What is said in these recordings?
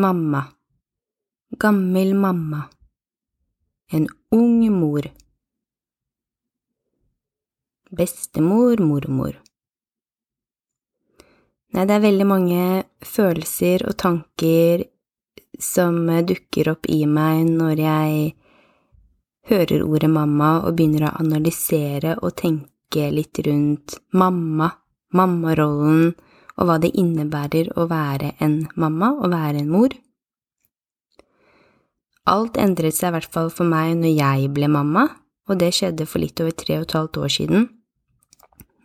mamma, gammel mamma, en ung mor, bestemor, mormor. Nei, det er veldig mange følelser og tanker som dukker opp i meg når jeg hører ordet mamma og begynner å analysere og tenke litt rundt mamma, mammarollen og hva det innebærer å være en mamma, og være en mor. Alt endret seg i hvert fall for meg når jeg ble mamma, og det skjedde for litt over tre og et halvt år siden.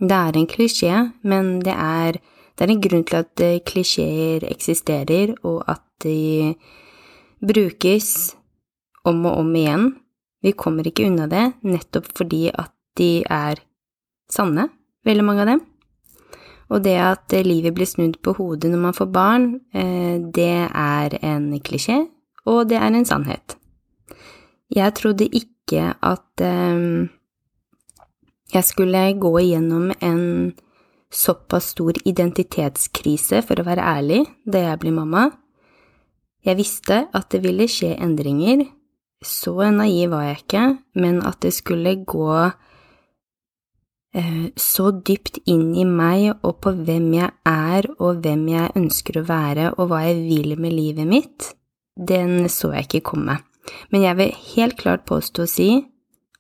Det er en klisjé, men det er, det er en grunn til at eh, klisjeer eksisterer, og at de brukes om og om igjen. Vi kommer ikke unna det, nettopp fordi at de er sanne, veldig mange av dem. Og det at livet blir snudd på hodet når man får barn, eh, det er en klisjé, og det er en sannhet. Jeg trodde ikke at eh, jeg skulle gå igjennom en såpass stor identitetskrise, for å være ærlig, da jeg ble mamma. Jeg visste at det ville skje endringer, så naiv var jeg ikke, men at det skulle gå Eh, så dypt inn i meg og på hvem jeg er og hvem jeg ønsker å være og hva jeg vil med livet mitt, den så jeg ikke komme. Men jeg vil helt klart påstå å si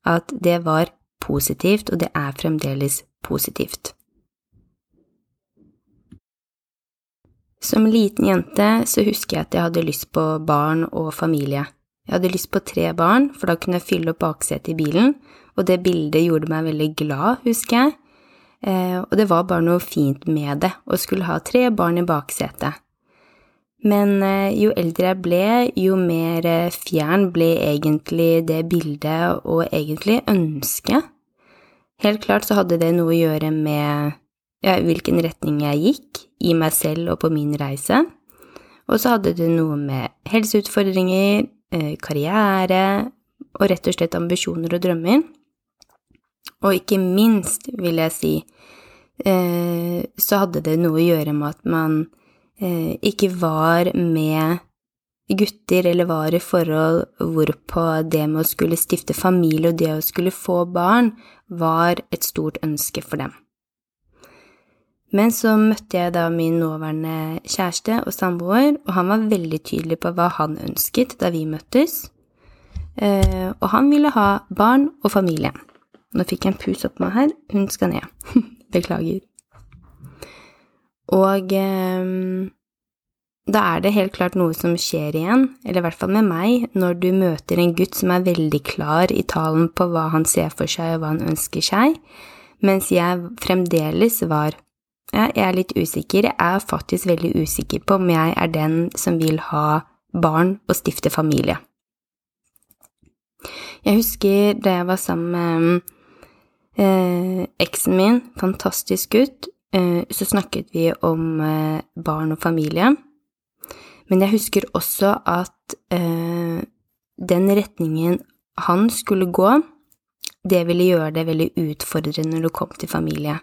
at det var positivt, og det er fremdeles positivt. Som liten jente så husker jeg at jeg hadde lyst på barn og familie. Jeg hadde lyst på tre barn, for da kunne jeg fylle opp baksetet i bilen, og det bildet gjorde meg veldig glad, husker jeg. Eh, og det var bare noe fint med det, å skulle ha tre barn i baksetet. Men eh, jo eldre jeg ble, jo mer eh, fjern ble egentlig det bildet og egentlig ønsket. Helt klart så hadde det noe å gjøre med ja, hvilken retning jeg gikk i meg selv og på min reise. Og så hadde det noe med helseutfordringer, karriere og rett og slett ambisjoner og drømmer. Og ikke minst, vil jeg si, eh, så hadde det noe å gjøre med at man eh, ikke var med gutter eller var i forhold hvorpå det med å skulle stifte familie og det å skulle få barn var et stort ønske for dem. Men så møtte jeg da min nåværende kjæreste og samboer, og han var veldig tydelig på hva han ønsket da vi møttes, eh, og han ville ha barn og familie. Nå fikk jeg en pus opp meg her. Hun skal ned. Beklager. Og eh, da er det helt klart noe som skjer igjen, eller i hvert fall med meg, når du møter en gutt som er veldig klar i talen på hva han ser for seg og hva han ønsker seg, mens jeg fremdeles var ja, jeg er litt usikker. Jeg er faktisk veldig usikker på om jeg er den som vil ha barn og stifte familie. Jeg husker da jeg var sammen med eh, eksen min, fantastisk gutt, eh, så snakket vi om eh, barn og familie. Men jeg husker også at eh, den retningen han skulle gå, det ville gjøre det veldig utfordrende når det kom til familie.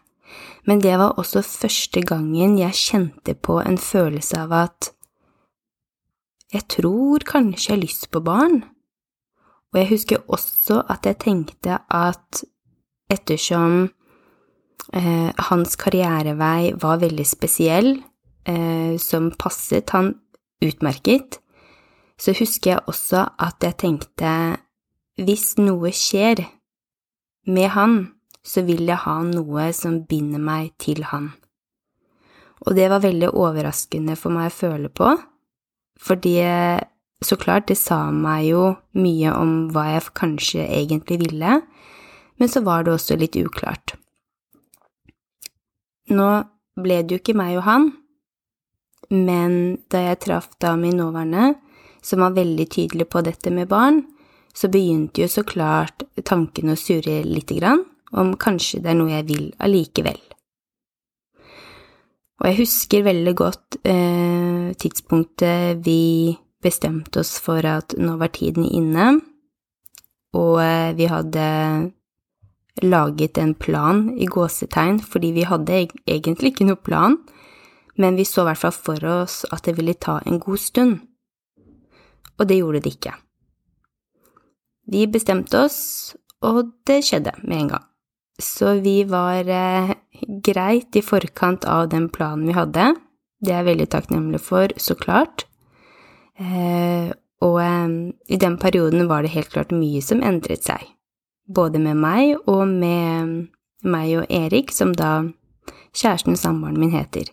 Men det var også første gangen jeg kjente på en følelse av at jeg tror kanskje jeg har lyst på barn. Og jeg husker også at jeg tenkte at ettersom eh, hans karrierevei var veldig spesiell, eh, som passet han utmerket, så husker jeg også at jeg tenkte hvis noe skjer med han, så vil jeg ha noe som binder meg til han. Og det var veldig overraskende for meg å føle på, fordi så klart, det sa meg jo mye om hva jeg kanskje egentlig ville, men så var det også litt uklart. Nå ble det jo ikke meg og han, men da jeg traff da min nåværende, som var veldig tydelig på dette med barn, så begynte jo så klart tankene å surre lite grann om kanskje det er noe jeg vil allikevel. Og jeg husker veldig godt eh, tidspunktet vi bestemte oss for at nå var tiden inne, og eh, vi hadde laget en plan i gåsetegn, fordi vi hadde egentlig ikke noe plan, men vi så i hvert fall for oss at det ville ta en god stund. Og det gjorde det ikke. Vi bestemte oss, og det skjedde med en gang. Så vi var eh, greit i forkant av den planen vi hadde. Det er jeg veldig takknemlig for, så klart. Eh, og eh, i den perioden var det helt klart mye som endret seg. Både med meg og med meg og Erik, som da kjæresten samboeren min heter.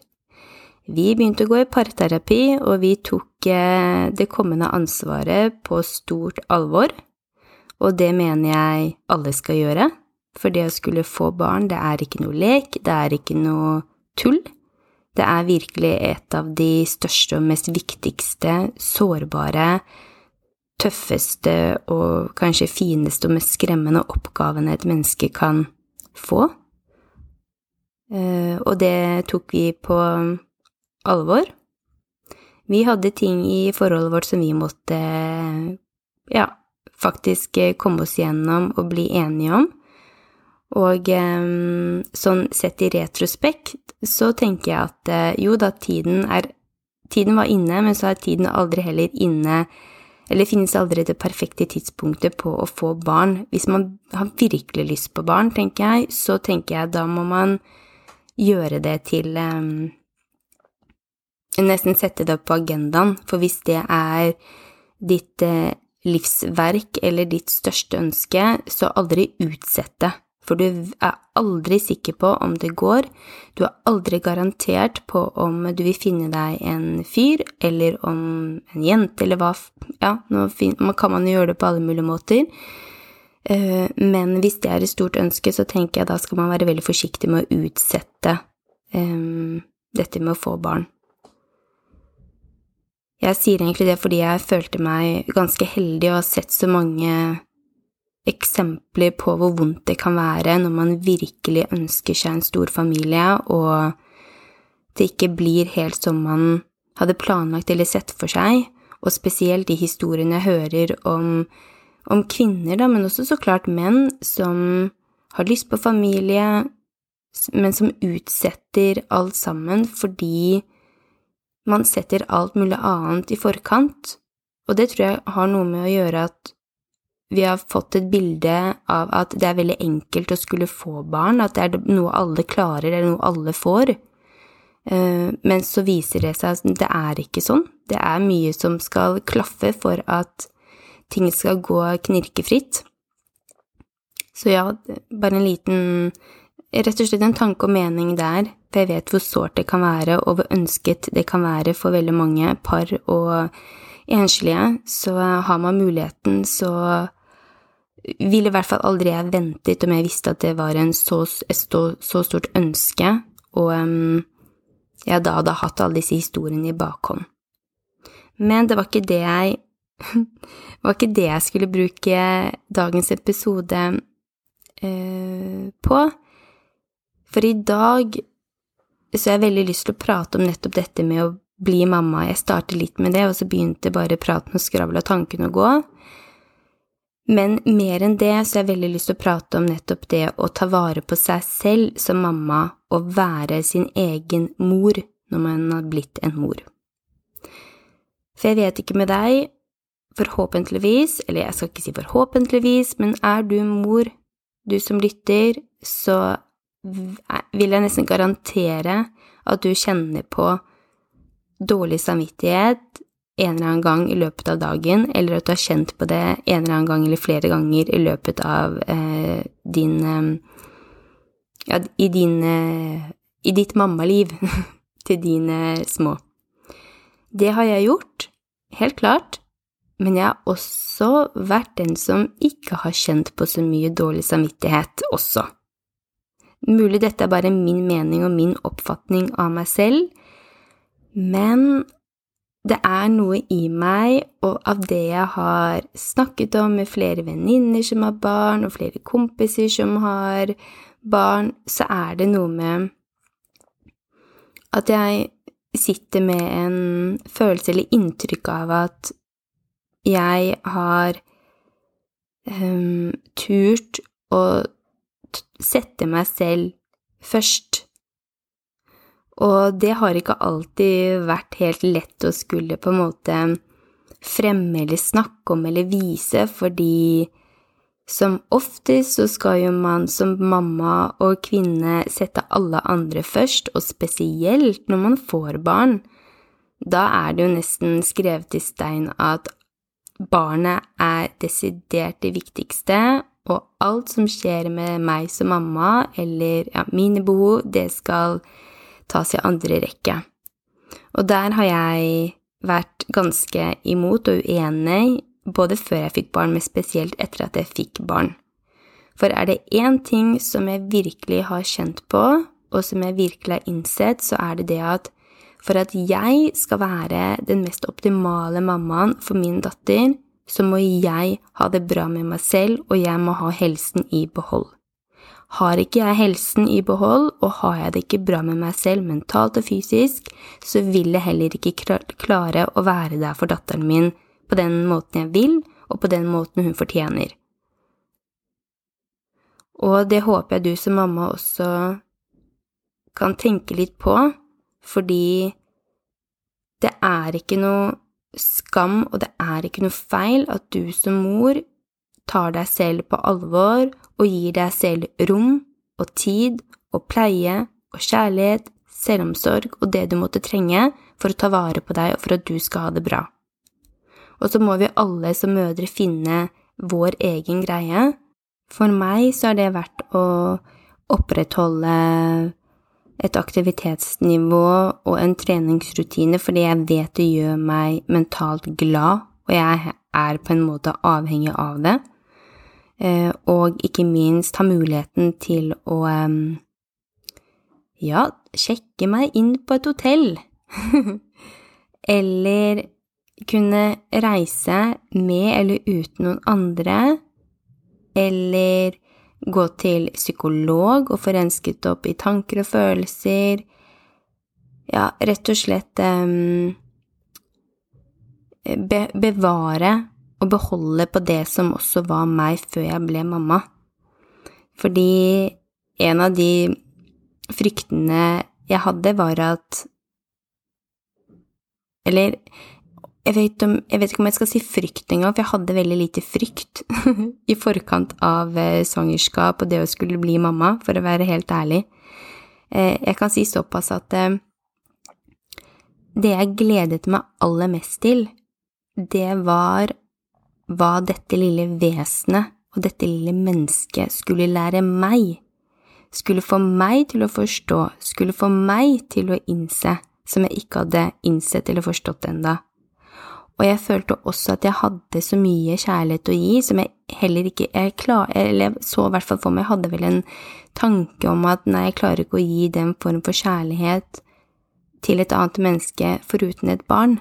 Vi begynte å gå i parterapi, og vi tok eh, det kommende ansvaret på stort alvor, og det mener jeg alle skal gjøre, for det å skulle få barn, det er ikke noe lek, det er ikke noe tull. Det er virkelig et av de største og mest viktigste, sårbare, tøffeste og kanskje fineste og mest skremmende oppgavene et menneske kan få. Eh, og det tok vi på alvor. Vi hadde ting i forholdet vårt som vi måtte, ja, faktisk komme oss gjennom og bli enige om. Og um, sånn sett i retrospekt så tenker jeg at jo da, tiden er Tiden var inne, men så er tiden aldri heller inne Eller finnes aldri det perfekte tidspunktet på å få barn. Hvis man har virkelig lyst på barn, tenker jeg, så tenker jeg da må man gjøre det til um, nesten sette det opp på agendaen, for hvis det er ditt uh, livsverk eller ditt største ønske, så aldri utsett det, for du er aldri sikker på om det går, du er aldri garantert på om du vil finne deg en fyr, eller om en jente, eller hva Ja, nå kan man jo gjøre det på alle mulige måter. Eh, men hvis det er et stort ønske, så tenker jeg da skal man være veldig forsiktig med å utsette um, dette med å få barn. Jeg sier egentlig det fordi jeg følte meg ganske heldig og har sett så mange eksempler på hvor vondt det kan være når man virkelig ønsker seg en stor familie, og det ikke blir helt som man hadde planlagt eller sett for seg, og spesielt de historiene jeg hører om, om kvinner, da, men også så klart menn, som har lyst på familie, men som utsetter alt sammen fordi man setter alt mulig annet i forkant, og det tror jeg har noe med å gjøre at vi har fått et bilde av at det er veldig enkelt å skulle få barn, at det er noe alle klarer, eller noe alle får. Eh, men så viser det seg at det er ikke sånn. Det er mye som skal klaffe for at ting skal gå knirkefritt. Så ja, bare en liten Rett og slett en tanke og mening der for jeg vet hvor sårt det kan være, og hvor ønsket det kan være for veldig mange par og enslige. Så har man muligheten, så ville i hvert fall aldri jeg ventet om jeg visste at det var så, et så stort ønske, og um, jeg da hadde hatt alle disse historiene i bakhånd. Men det var ikke det jeg var ikke det jeg skulle bruke dagens episode uh, på. For i dag så har jeg veldig lyst til å prate om nettopp dette med å bli mamma. Jeg startet litt med det, og så begynte bare praten og skravla tankene å gå. Men mer enn det så har jeg veldig lyst til å prate om nettopp det å ta vare på seg selv som mamma og være sin egen mor når man har blitt en mor. For jeg vet ikke med deg, forhåpentligvis, eller jeg skal ikke si forhåpentligvis, men er du mor, du som lytter, så vil jeg nesten garantere at du kjenner på dårlig samvittighet en eller annen gang i løpet av dagen, eller at du har kjent på det en eller annen gang eller flere ganger i løpet av eh, din eh, Ja, i din eh, I ditt mammaliv til dine små. Det har jeg gjort, helt klart, men jeg har også vært den som ikke har kjent på så mye dårlig samvittighet også. Mulig dette er bare min mening og min oppfatning av meg selv, men det er noe i meg, og av det jeg har snakket om med flere venninner som har barn, og flere kompiser som har barn, så er det noe med at jeg sitter med en følelse eller inntrykk av at jeg har um, turt å sette meg selv først. Og det har ikke alltid vært helt lett å skulle på en måte fremme eller snakke om eller vise, fordi som oftest så skal jo man som mamma og kvinne sette alle andre først, og spesielt når man får barn. Da er det jo nesten skrevet i stein at barnet er desidert det viktigste, og alt som skjer med meg som mamma, eller ja, mine behov, det skal tas i andre rekke. Og der har jeg vært ganske imot og uenig, både før jeg fikk barn, men spesielt etter at jeg fikk barn. For er det én ting som jeg virkelig har kjent på, og som jeg virkelig har innsett, så er det det at for at jeg skal være den mest optimale mammaen for min datter, så må jeg ha det bra med meg selv, og jeg må ha helsen i behold. Har ikke jeg helsen i behold, og har jeg det ikke bra med meg selv mentalt og fysisk, så vil jeg heller ikke klare å være der for datteren min på den måten jeg vil, og på den måten hun fortjener. Og det håper jeg du som mamma også kan tenke litt på, fordi det er ikke noe skam, og det er ikke noe feil at du som mor tar deg selv på alvor og gir deg selv rom og tid og pleie og kjærlighet, selvomsorg og det du måtte trenge for å ta vare på deg og for at du skal ha det bra. Og så må vi alle som mødre finne vår egen greie. For meg så har det vært å opprettholde et aktivitetsnivå og en treningsrutine fordi jeg vet det gjør meg mentalt glad, og jeg er på en måte avhengig av det. Eh, og ikke minst ha muligheten til å ja, sjekke meg inn på et hotell. eller kunne reise med eller uten noen andre, eller gå til psykolog og få rensket opp i tanker og følelser. Ja, rett og slett um, be bevare og beholde på det som også var meg før jeg ble mamma. Fordi en av de fryktene jeg hadde, var at Eller jeg vet, om, jeg vet, ikke om jeg skal si frykt engang, for jeg hadde veldig lite frykt i forkant av eh, svangerskap og det å skulle bli mamma, for å være helt ærlig. Eh, jeg kan si såpass at eh, det jeg gledet meg aller mest til, det var hva dette lille vesenet og dette lille mennesket skulle lære meg, skulle få meg til å forstå, skulle få meg til å innse, som jeg ikke hadde innsett eller forstått enda og jeg følte også at jeg hadde så mye kjærlighet å gi som jeg heller ikke jeg klar, Eller så i hvert fall for meg, jeg hadde vel en tanke om at nei, jeg klarer ikke å gi den form for kjærlighet til et annet menneske foruten et barn.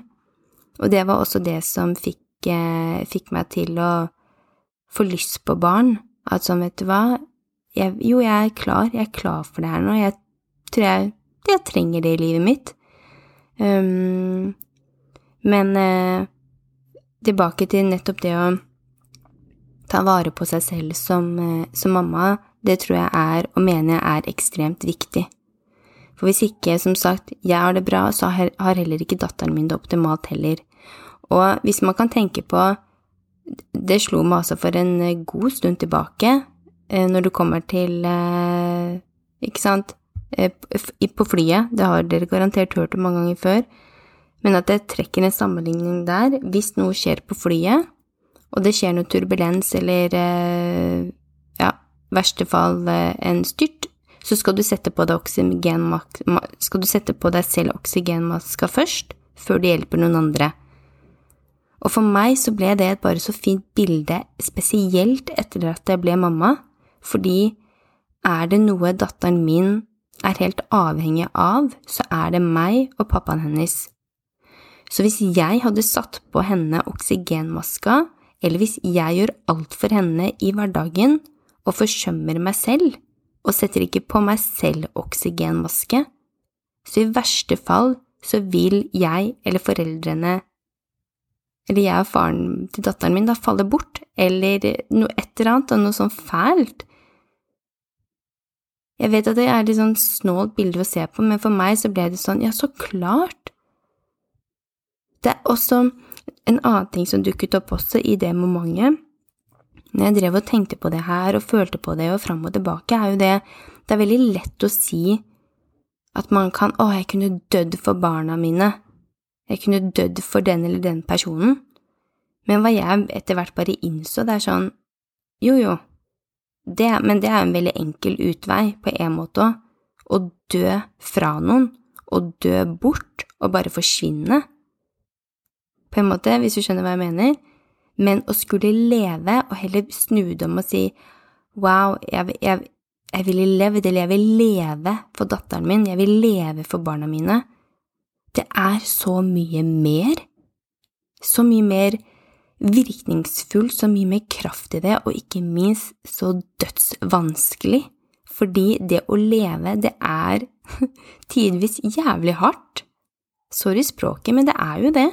Og det var også det som fikk, eh, fikk meg til å få lyst på barn. At sånn, vet du hva, jeg, jo, jeg er klar, jeg er klar for det her nå, jeg tror jeg, jeg trenger det i livet mitt. Um, men eh, tilbake til nettopp det å ta vare på seg selv som, eh, som, mamma, det tror jeg er, og mener jeg er, ekstremt viktig. For hvis ikke, som sagt, jeg har det bra, så har heller ikke datteren min det optimalt heller. Og hvis man kan tenke på Det slo meg også for en eh, god stund tilbake, eh, når du kommer til Ikke sant? På flyet, det har dere garantert hørt om mange ganger før men at jeg trekker en sammenligning der hvis noe skjer på flyet, og det skjer noe turbulens eller eh, ja, verste fall eh, en styrt, så skal du sette på deg, skal du sette på deg selv oksygenmaska først, før du hjelper noen andre. Og for meg så ble det bare så fint bilde, spesielt etter at jeg ble mamma, fordi er det noe datteren min er helt avhengig av, så er det meg og pappaen hennes. Så hvis jeg hadde satt på henne oksygenmaska, eller hvis jeg gjør alt for henne i hverdagen og forsømmer meg selv, og setter ikke på meg selv oksygenmaske, så i verste fall så vil jeg eller foreldrene eller jeg og faren til datteren min da faller bort, eller noe et eller annet, og noe sånn fælt. Jeg vet at det er litt sånn snålt bilde å se på, men for meg så ble det sånn, ja, så klart. Det er også en annen ting som dukket opp også i det momentet, når jeg drev og tenkte på det her og følte på det og fram og tilbake, er jo det Det er veldig lett å si at man kan Å, jeg kunne dødd for barna mine. Jeg kunne dødd for den eller den personen. Men hva jeg etter hvert bare innså, det er sånn Jo, jo, det, men det er en veldig enkel utvei på en måte. Å dø fra noen, å dø bort, og bare forsvinne. På en måte, hvis du skjønner hva jeg mener. Men å skulle leve, og heller snu det om og si wow, jeg, jeg, jeg ville levd, eller jeg vil leve for datteren min, jeg vil leve for barna mine. Det er så mye mer. Så mye mer virkningsfullt, så mye mer kraft i det, og ikke minst så dødsvanskelig. Fordi det å leve, det er tidvis jævlig hardt. Sorry språket, men det er jo det.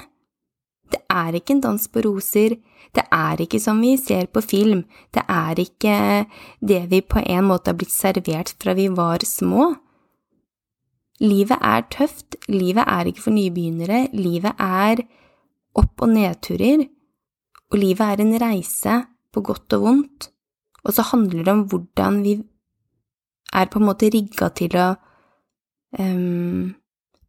Det er ikke en dans på roser, det er ikke som vi ser på film, det er ikke det vi på en måte har blitt servert fra vi var små. Livet er tøft, livet er ikke for nybegynnere, livet er opp- og nedturer, og livet er en reise på godt og vondt, og så handler det om hvordan vi er på en måte rigga til å um,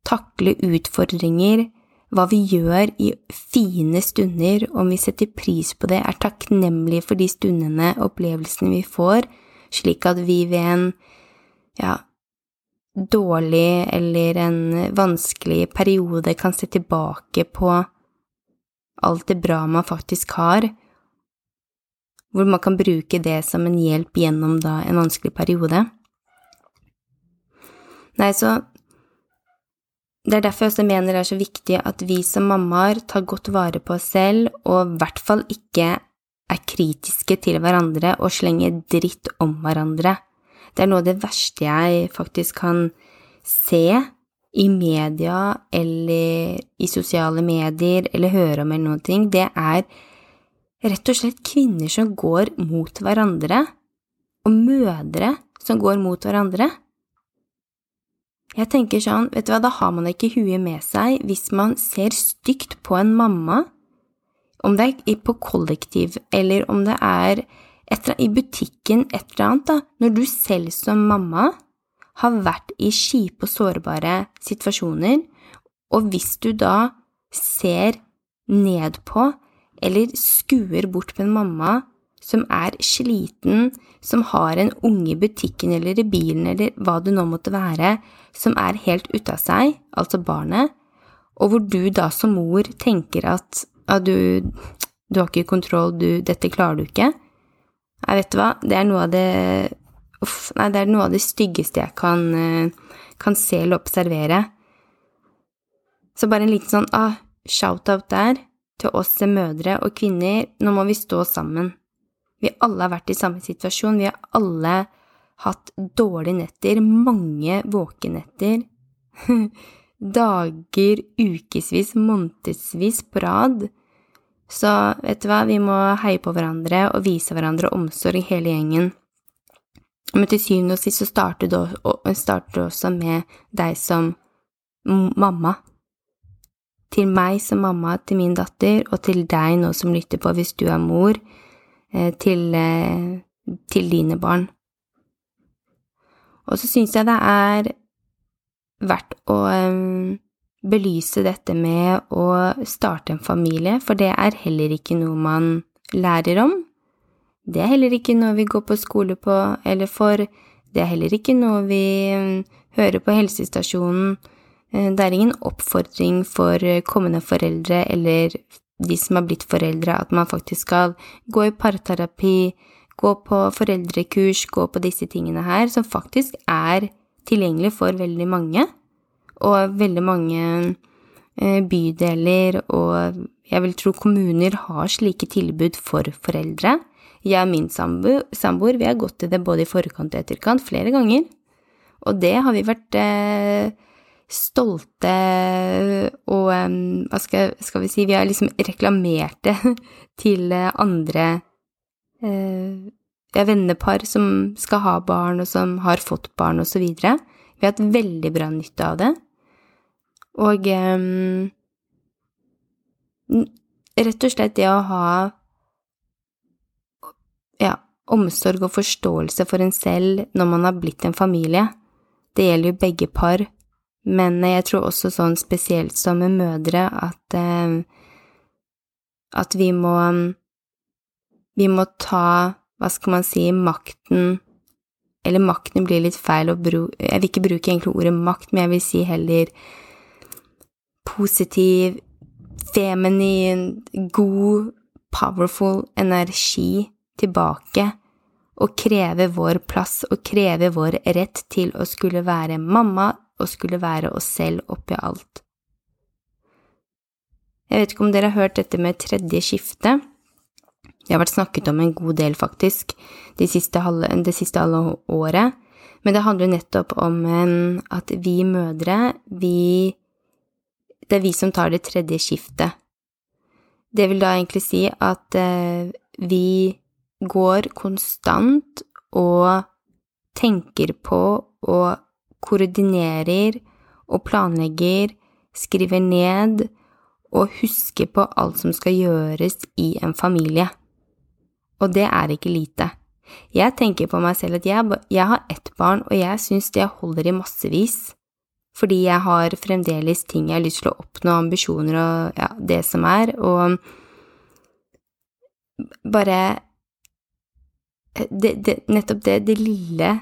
takle utfordringer, hva vi gjør i fine stunder, om vi setter pris på det, er takknemlige for de stundene og opplevelsene vi får, slik at vi ved en ja, dårlig eller en vanskelig periode kan se tilbake på alt det bra man faktisk har, hvor man kan bruke det som en hjelp gjennom da en vanskelig periode. Nei, så det er derfor jeg også mener det er så viktig at vi som mammaer tar godt vare på oss selv, og i hvert fall ikke er kritiske til hverandre og slenger dritt om hverandre. Det er noe av det verste jeg faktisk kan se i media eller i sosiale medier eller høre om eller noen ting, det er rett og slett kvinner som går mot hverandre, og mødre som går mot hverandre. Jeg tenker sånn, vet du hva, da har man ikke huet med seg hvis man ser stygt på en mamma, om det er på kollektiv eller om det er etter, i butikken, et eller annet, da, når du selv som mamma har vært i kjipe og sårbare situasjoner, og hvis du da ser ned på eller skuer bort på en mamma som er sliten, som har en unge i butikken eller i bilen eller hva det nå måtte være, som er helt ute av seg, altså barnet, og hvor du da som mor tenker at ja, du, du har ikke kontroll, du, dette klarer du ikke. Jeg vet du hva, det er noe av det Uff, nei, det er noe av det styggeste jeg kan, eh, kan se eller observere. Så bare en liten sånn ah, shout-out der til oss mødre og kvinner, nå må vi stå sammen. Vi alle har vært i samme situasjon, vi har alle hatt dårlige netter, mange våkenetter, dager, ukevis, månedsvis på rad. Så vet du hva, vi må heie på hverandre og vise hverandre omsorg, hele gjengen. Men til syvende og sist så starter det, også med deg som mamma. Til meg som mamma til min datter, og til deg nå som lytter på hvis du er mor, eh, til, eh, til dine barn. Og så syns jeg det er verdt å belyse dette med å starte en familie, for det er heller ikke noe man lærer om. Det er heller ikke noe vi går på skole på eller for, det er heller ikke noe vi mm, hører på helsestasjonen. Eh, det er ingen oppfordring for kommende foreldre eller de som har blitt foreldre, at man faktisk skal gå i parterapi, gå på foreldrekurs, gå på disse tingene her, som faktisk er tilgjengelig for veldig mange, og veldig mange eh, bydeler og jeg vil tro kommuner har slike tilbud for foreldre. Jeg og min samboer, vi har gått til det både i forkant og etterkant flere ganger. Og det har vi vært eh, stolte og eh, hva skal, skal, vi si, vi har liksom reklamert det til andre eh, vennepar som skal ha barn, og som har fått barn, videre. Vi har hatt veldig bra nytte av det. Og um, rett og slett det å ha ja, omsorg og forståelse for en selv når man har blitt en familie. Det gjelder jo begge par, men jeg tror også sånn spesielt som med mødre at eh, at vi må vi må ta, hva skal man si, makten Eller makten blir litt feil å bruke Jeg vil ikke bruke egentlig ordet makt, men jeg vil si heller positiv, feminin, god, powerful energi tilbake og kreve vår plass og kreve vår rett til å skulle være mamma og skulle være oss selv oppi alt. Jeg vet ikke om dere har hørt dette med tredje skifte. Det har vært snakket om en god del, faktisk, det siste, halve, det siste halve året. Men det handler nettopp om at vi mødre, vi Det er vi som tar det tredje skiftet. Det vil da egentlig si at eh, vi går konstant og tenker på og koordinerer og planlegger, skriver ned og husker på alt som skal gjøres i en familie og det er ikke lite. Jeg tenker på meg selv at jeg, jeg har ett barn, og jeg syns det holder i massevis, fordi jeg har fremdeles ting jeg har lyst til å oppnå, ambisjoner og ja, det som er, og bare det, det, nettopp det, det lille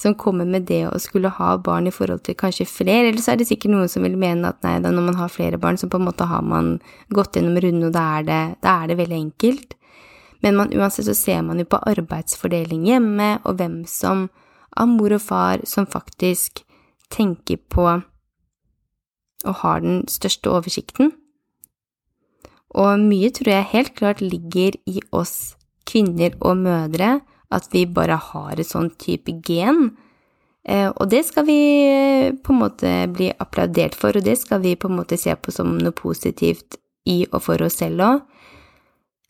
som kommer med det å skulle ha barn i forhold til kanskje flere, eller så er det sikkert noen som vil mene at nei, da når man har flere barn, så på en måte har man gått gjennom runden, og da er det, da er det veldig enkelt. Men man, uansett så ser man jo på arbeidsfordeling hjemme, og hvem som av mor og far som faktisk tenker på og har den største oversikten. Og mye tror jeg helt klart ligger i oss kvinner og mødre, at vi bare har et sånn type gen. Eh, og det skal vi på en måte bli applaudert for, og det skal vi på en måte se på som noe positivt i og for oss selv òg.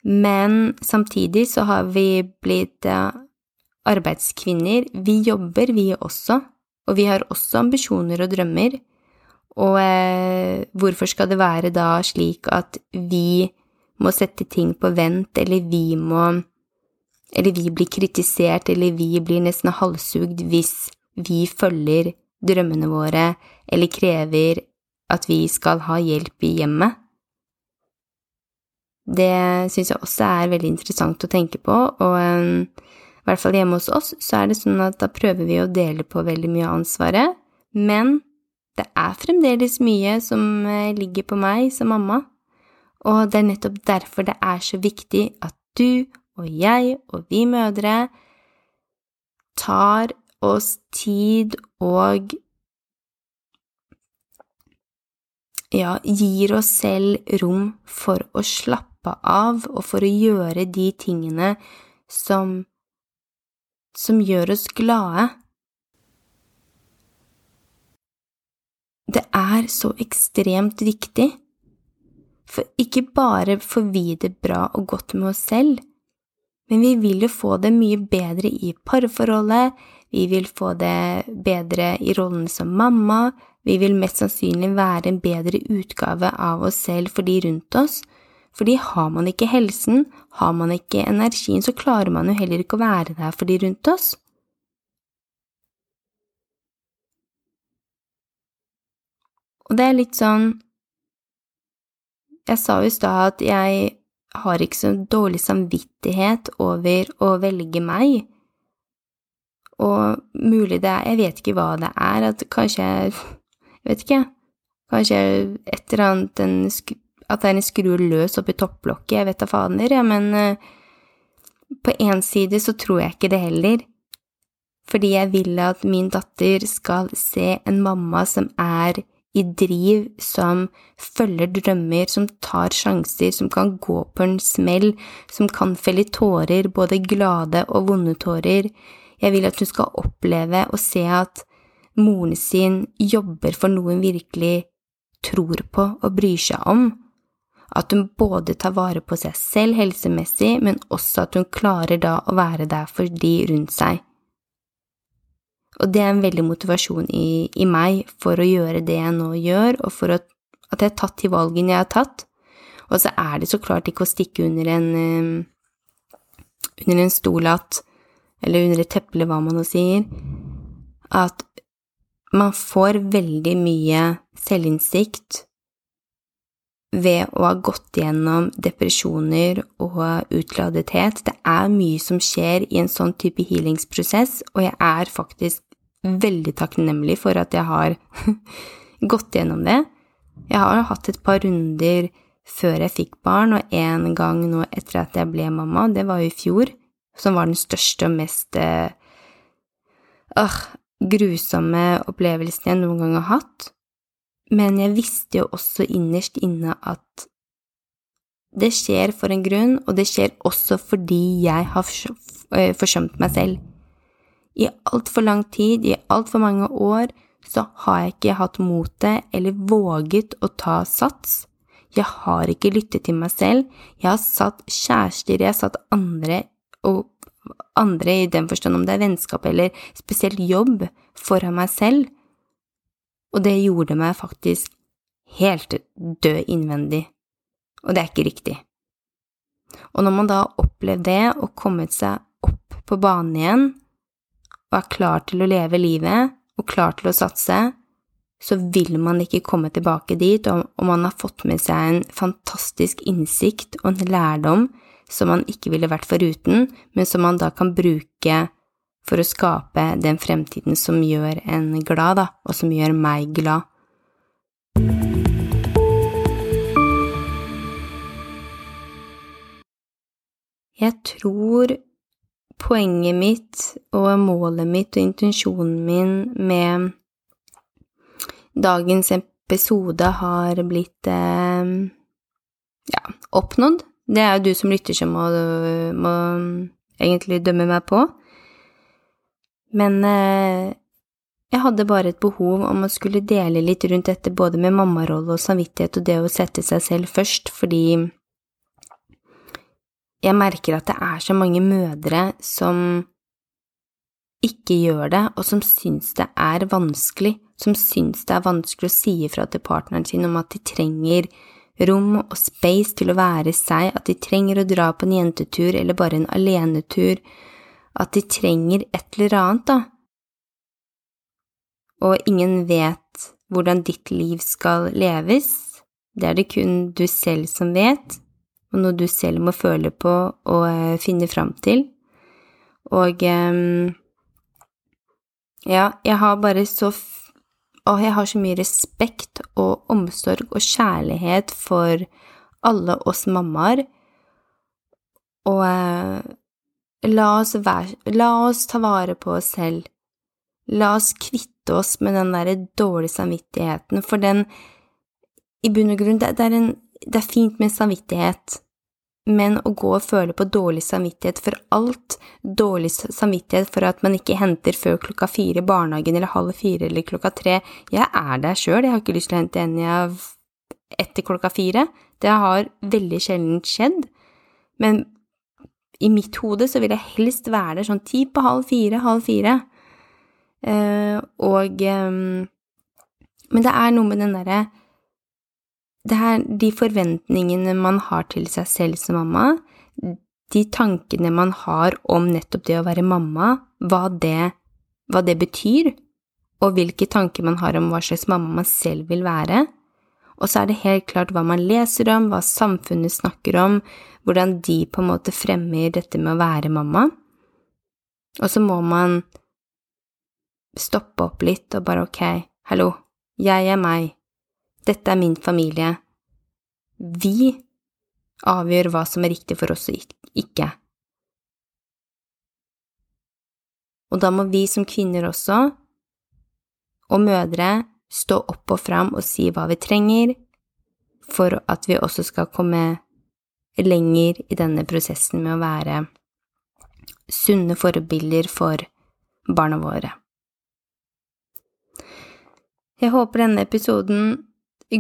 Men samtidig så har vi blitt eh, arbeidskvinner. Vi jobber, vi også, og vi har også ambisjoner og drømmer. Og eh, hvorfor skal det være da slik at vi må sette ting på vent, eller vi må Eller vi blir kritisert, eller vi blir nesten halshugd hvis vi følger drømmene våre, eller krever at vi skal ha hjelp i hjemmet? Det syns jeg også er veldig interessant å tenke på, og um, i hvert fall hjemme hos oss så er det sånn at da prøver vi å dele på veldig mye av ansvaret, men det er fremdeles mye som eh, ligger på meg som mamma, og det er nettopp derfor det er så viktig at du og jeg og vi mødre tar oss tid og ja, gir oss selv rom for å slappe av og for å gjøre de tingene som som gjør oss glade. Det er så ekstremt viktig, for ikke bare får vi det bra og godt med oss selv, men vi vil jo få det mye bedre i parforholdet, vi vil få det bedre i rollen som mamma, vi vil mest sannsynlig være en bedre utgave av oss selv for de rundt oss, fordi har man ikke helsen, har man ikke energien, så klarer man jo heller ikke å være der for de rundt oss. Og det er litt sånn Jeg sa jo i stad at jeg har ikke så dårlig samvittighet over å velge meg, og mulig det er Jeg vet ikke hva det er, at kanskje Jeg vet ikke, kanskje et eller annet en at det er en skru løs oppi topplokket, jeg vet da fader, ja, men uh, på én side så tror jeg ikke det heller, fordi jeg vil at min datter skal se en mamma som er i driv, som følger drømmer, som tar sjanser, som kan gå på en smell, som kan felle tårer, både glade og vonde tårer. Jeg vil at hun skal oppleve og se at moren sin jobber for noe hun virkelig tror på og bryr seg om, At hun både tar vare på seg selv helsemessig, men også at hun klarer da å være der for de rundt seg. Og det er en veldig motivasjon i, i meg for å gjøre det jeg nå gjør, og for at, at jeg har tatt de valgene jeg har tatt. Og så er det så klart ikke å stikke under en, um, under en stol at Eller under et teppe, eller hva man nå sier, at man får veldig mye selvinnsikt ved å ha gått gjennom depresjoner og utladethet. Det er mye som skjer i en sånn type healingsprosess, og jeg er faktisk veldig takknemlig for at jeg har gått gjennom det. Jeg har hatt et par runder før jeg fikk barn, og en gang nå etter at jeg ble mamma, det var jo i fjor, som var den største og mest øh, grusomme opplevelsen jeg noen gang har hatt men jeg visste jo også innerst inne at det skjer for en grunn, og det skjer også fordi jeg har eh, forsømt meg selv. I altfor lang tid, i altfor mange år, så har jeg ikke hatt motet eller våget å ta sats. Jeg har ikke lyttet til meg selv. Jeg har satt kjærester, jeg har satt andre, og andre i den forstand om det er vennskap eller spesielt jobb, foran meg selv og det gjorde meg faktisk helt død innvendig, og det er ikke riktig. Og når man da har opplevd det og kommet seg opp på banen igjen, og er klar til å leve livet og klar til å satse, så vil man ikke komme tilbake dit, og man har fått med seg en fantastisk innsikt og en lærdom som man ikke ville vært foruten, men som man da kan bruke for å skape den fremtiden som gjør en glad, da, og som gjør meg glad. Jeg tror poenget mitt og målet mitt og intensjonen min med dagens episode har blitt eh, ja, oppnådd. Det er jo du som lytter som må, må egentlig dømme meg på. Men eh, jeg hadde bare et behov om å skulle dele litt rundt dette, både med mammarolle og samvittighet og det å sette seg selv først, fordi jeg merker at det er så mange mødre som ikke gjør det, og som syns det er vanskelig, som syns det er vanskelig å si ifra til partneren sin om at de trenger rom og space til å være seg, at de trenger å dra på en jentetur eller bare en alenetur, at de trenger et eller annet, da. Og ingen vet hvordan ditt liv skal leves, det er det kun du selv som vet, og noe du selv må føle på og uh, finne fram til. Og um, ja, jeg har bare så Å, jeg har så mye respekt og omsorg og kjærlighet for alle oss mammaer, og uh, La oss, være, la oss ta vare på oss selv. La oss kvitte oss med den derre dårlige samvittigheten, for den I bunn og grunn, det, det, er en, det er fint med samvittighet, men å gå og føle på dårlig samvittighet for alt, dårlig samvittighet for at man ikke henter før klokka fire i barnehagen eller halv fire eller klokka tre Jeg er der sjøl, jeg har ikke lyst til å hente Enja etter klokka fire. Det har veldig sjelden skjedd, men i mitt hode så vil jeg helst være der sånn ti på halv fire, halv fire. Uh, og um, Men det er noe med den derre Det er de forventningene man har til seg selv som mamma, de tankene man har om nettopp det å være mamma, hva det, hva det betyr, og hvilke tanker man har om hva slags mamma man selv vil være. Og så er det helt klart hva man leser om, hva samfunnet snakker om, hvordan de på en måte fremmer dette med å være mamma. Og så må man stoppe opp litt og bare ok, hallo, jeg er meg, dette er min familie. Vi avgjør hva som er riktig for oss og ikke. Og da må vi som kvinner også, og mødre, stå opp og fram og si hva vi trenger, for at vi også skal komme lenger i denne prosessen med å være sunne forbilder for barna våre. Jeg håper denne episoden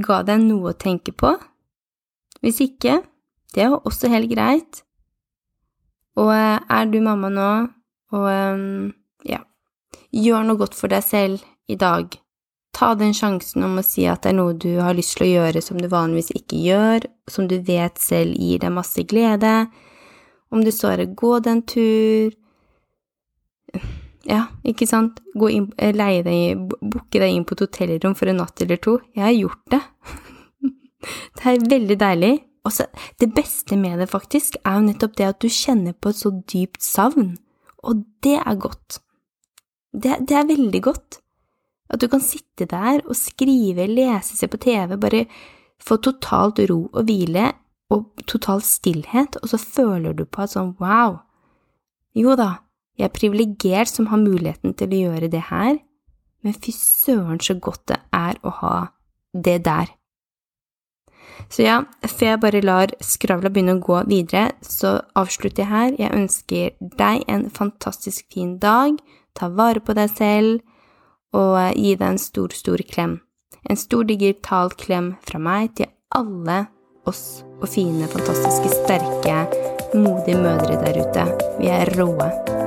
ga deg noe å tenke på, Hvis ikke, det er også helt greit. Og eh, er du mamma nå, og um, ja, gjør noe godt for deg selv i dag. Ta den sjansen om å si at det er noe du har lyst til å gjøre som du vanligvis ikke gjør, som du vet selv gir deg masse glede. Om du så er å gå den tur Ja, ikke sant, gå inn, eh, leie deg, booke deg inn på et hotellrom for en natt eller to. Jeg har gjort det. det er veldig deilig. Og så, det beste med det, faktisk, er jo nettopp det at du kjenner på et så dypt savn. Og det er godt. Det, det er veldig godt. At du kan sitte der og skrive, lese, se på TV, bare få totalt ro og hvile og total stillhet, og så føler du på at sånn wow, jo da, jeg er privilegert som har muligheten til å gjøre det her, men fy søren så godt det er å ha det der. Så ja, før jeg bare lar skravla begynne å gå videre, så avslutter jeg her. Jeg ønsker deg en fantastisk fin dag. Ta vare på deg selv, og gi deg en stor, stor klem. En stor digital klem fra meg til alle oss og fine, fantastiske, sterke, modige mødre der ute. Vi er råe.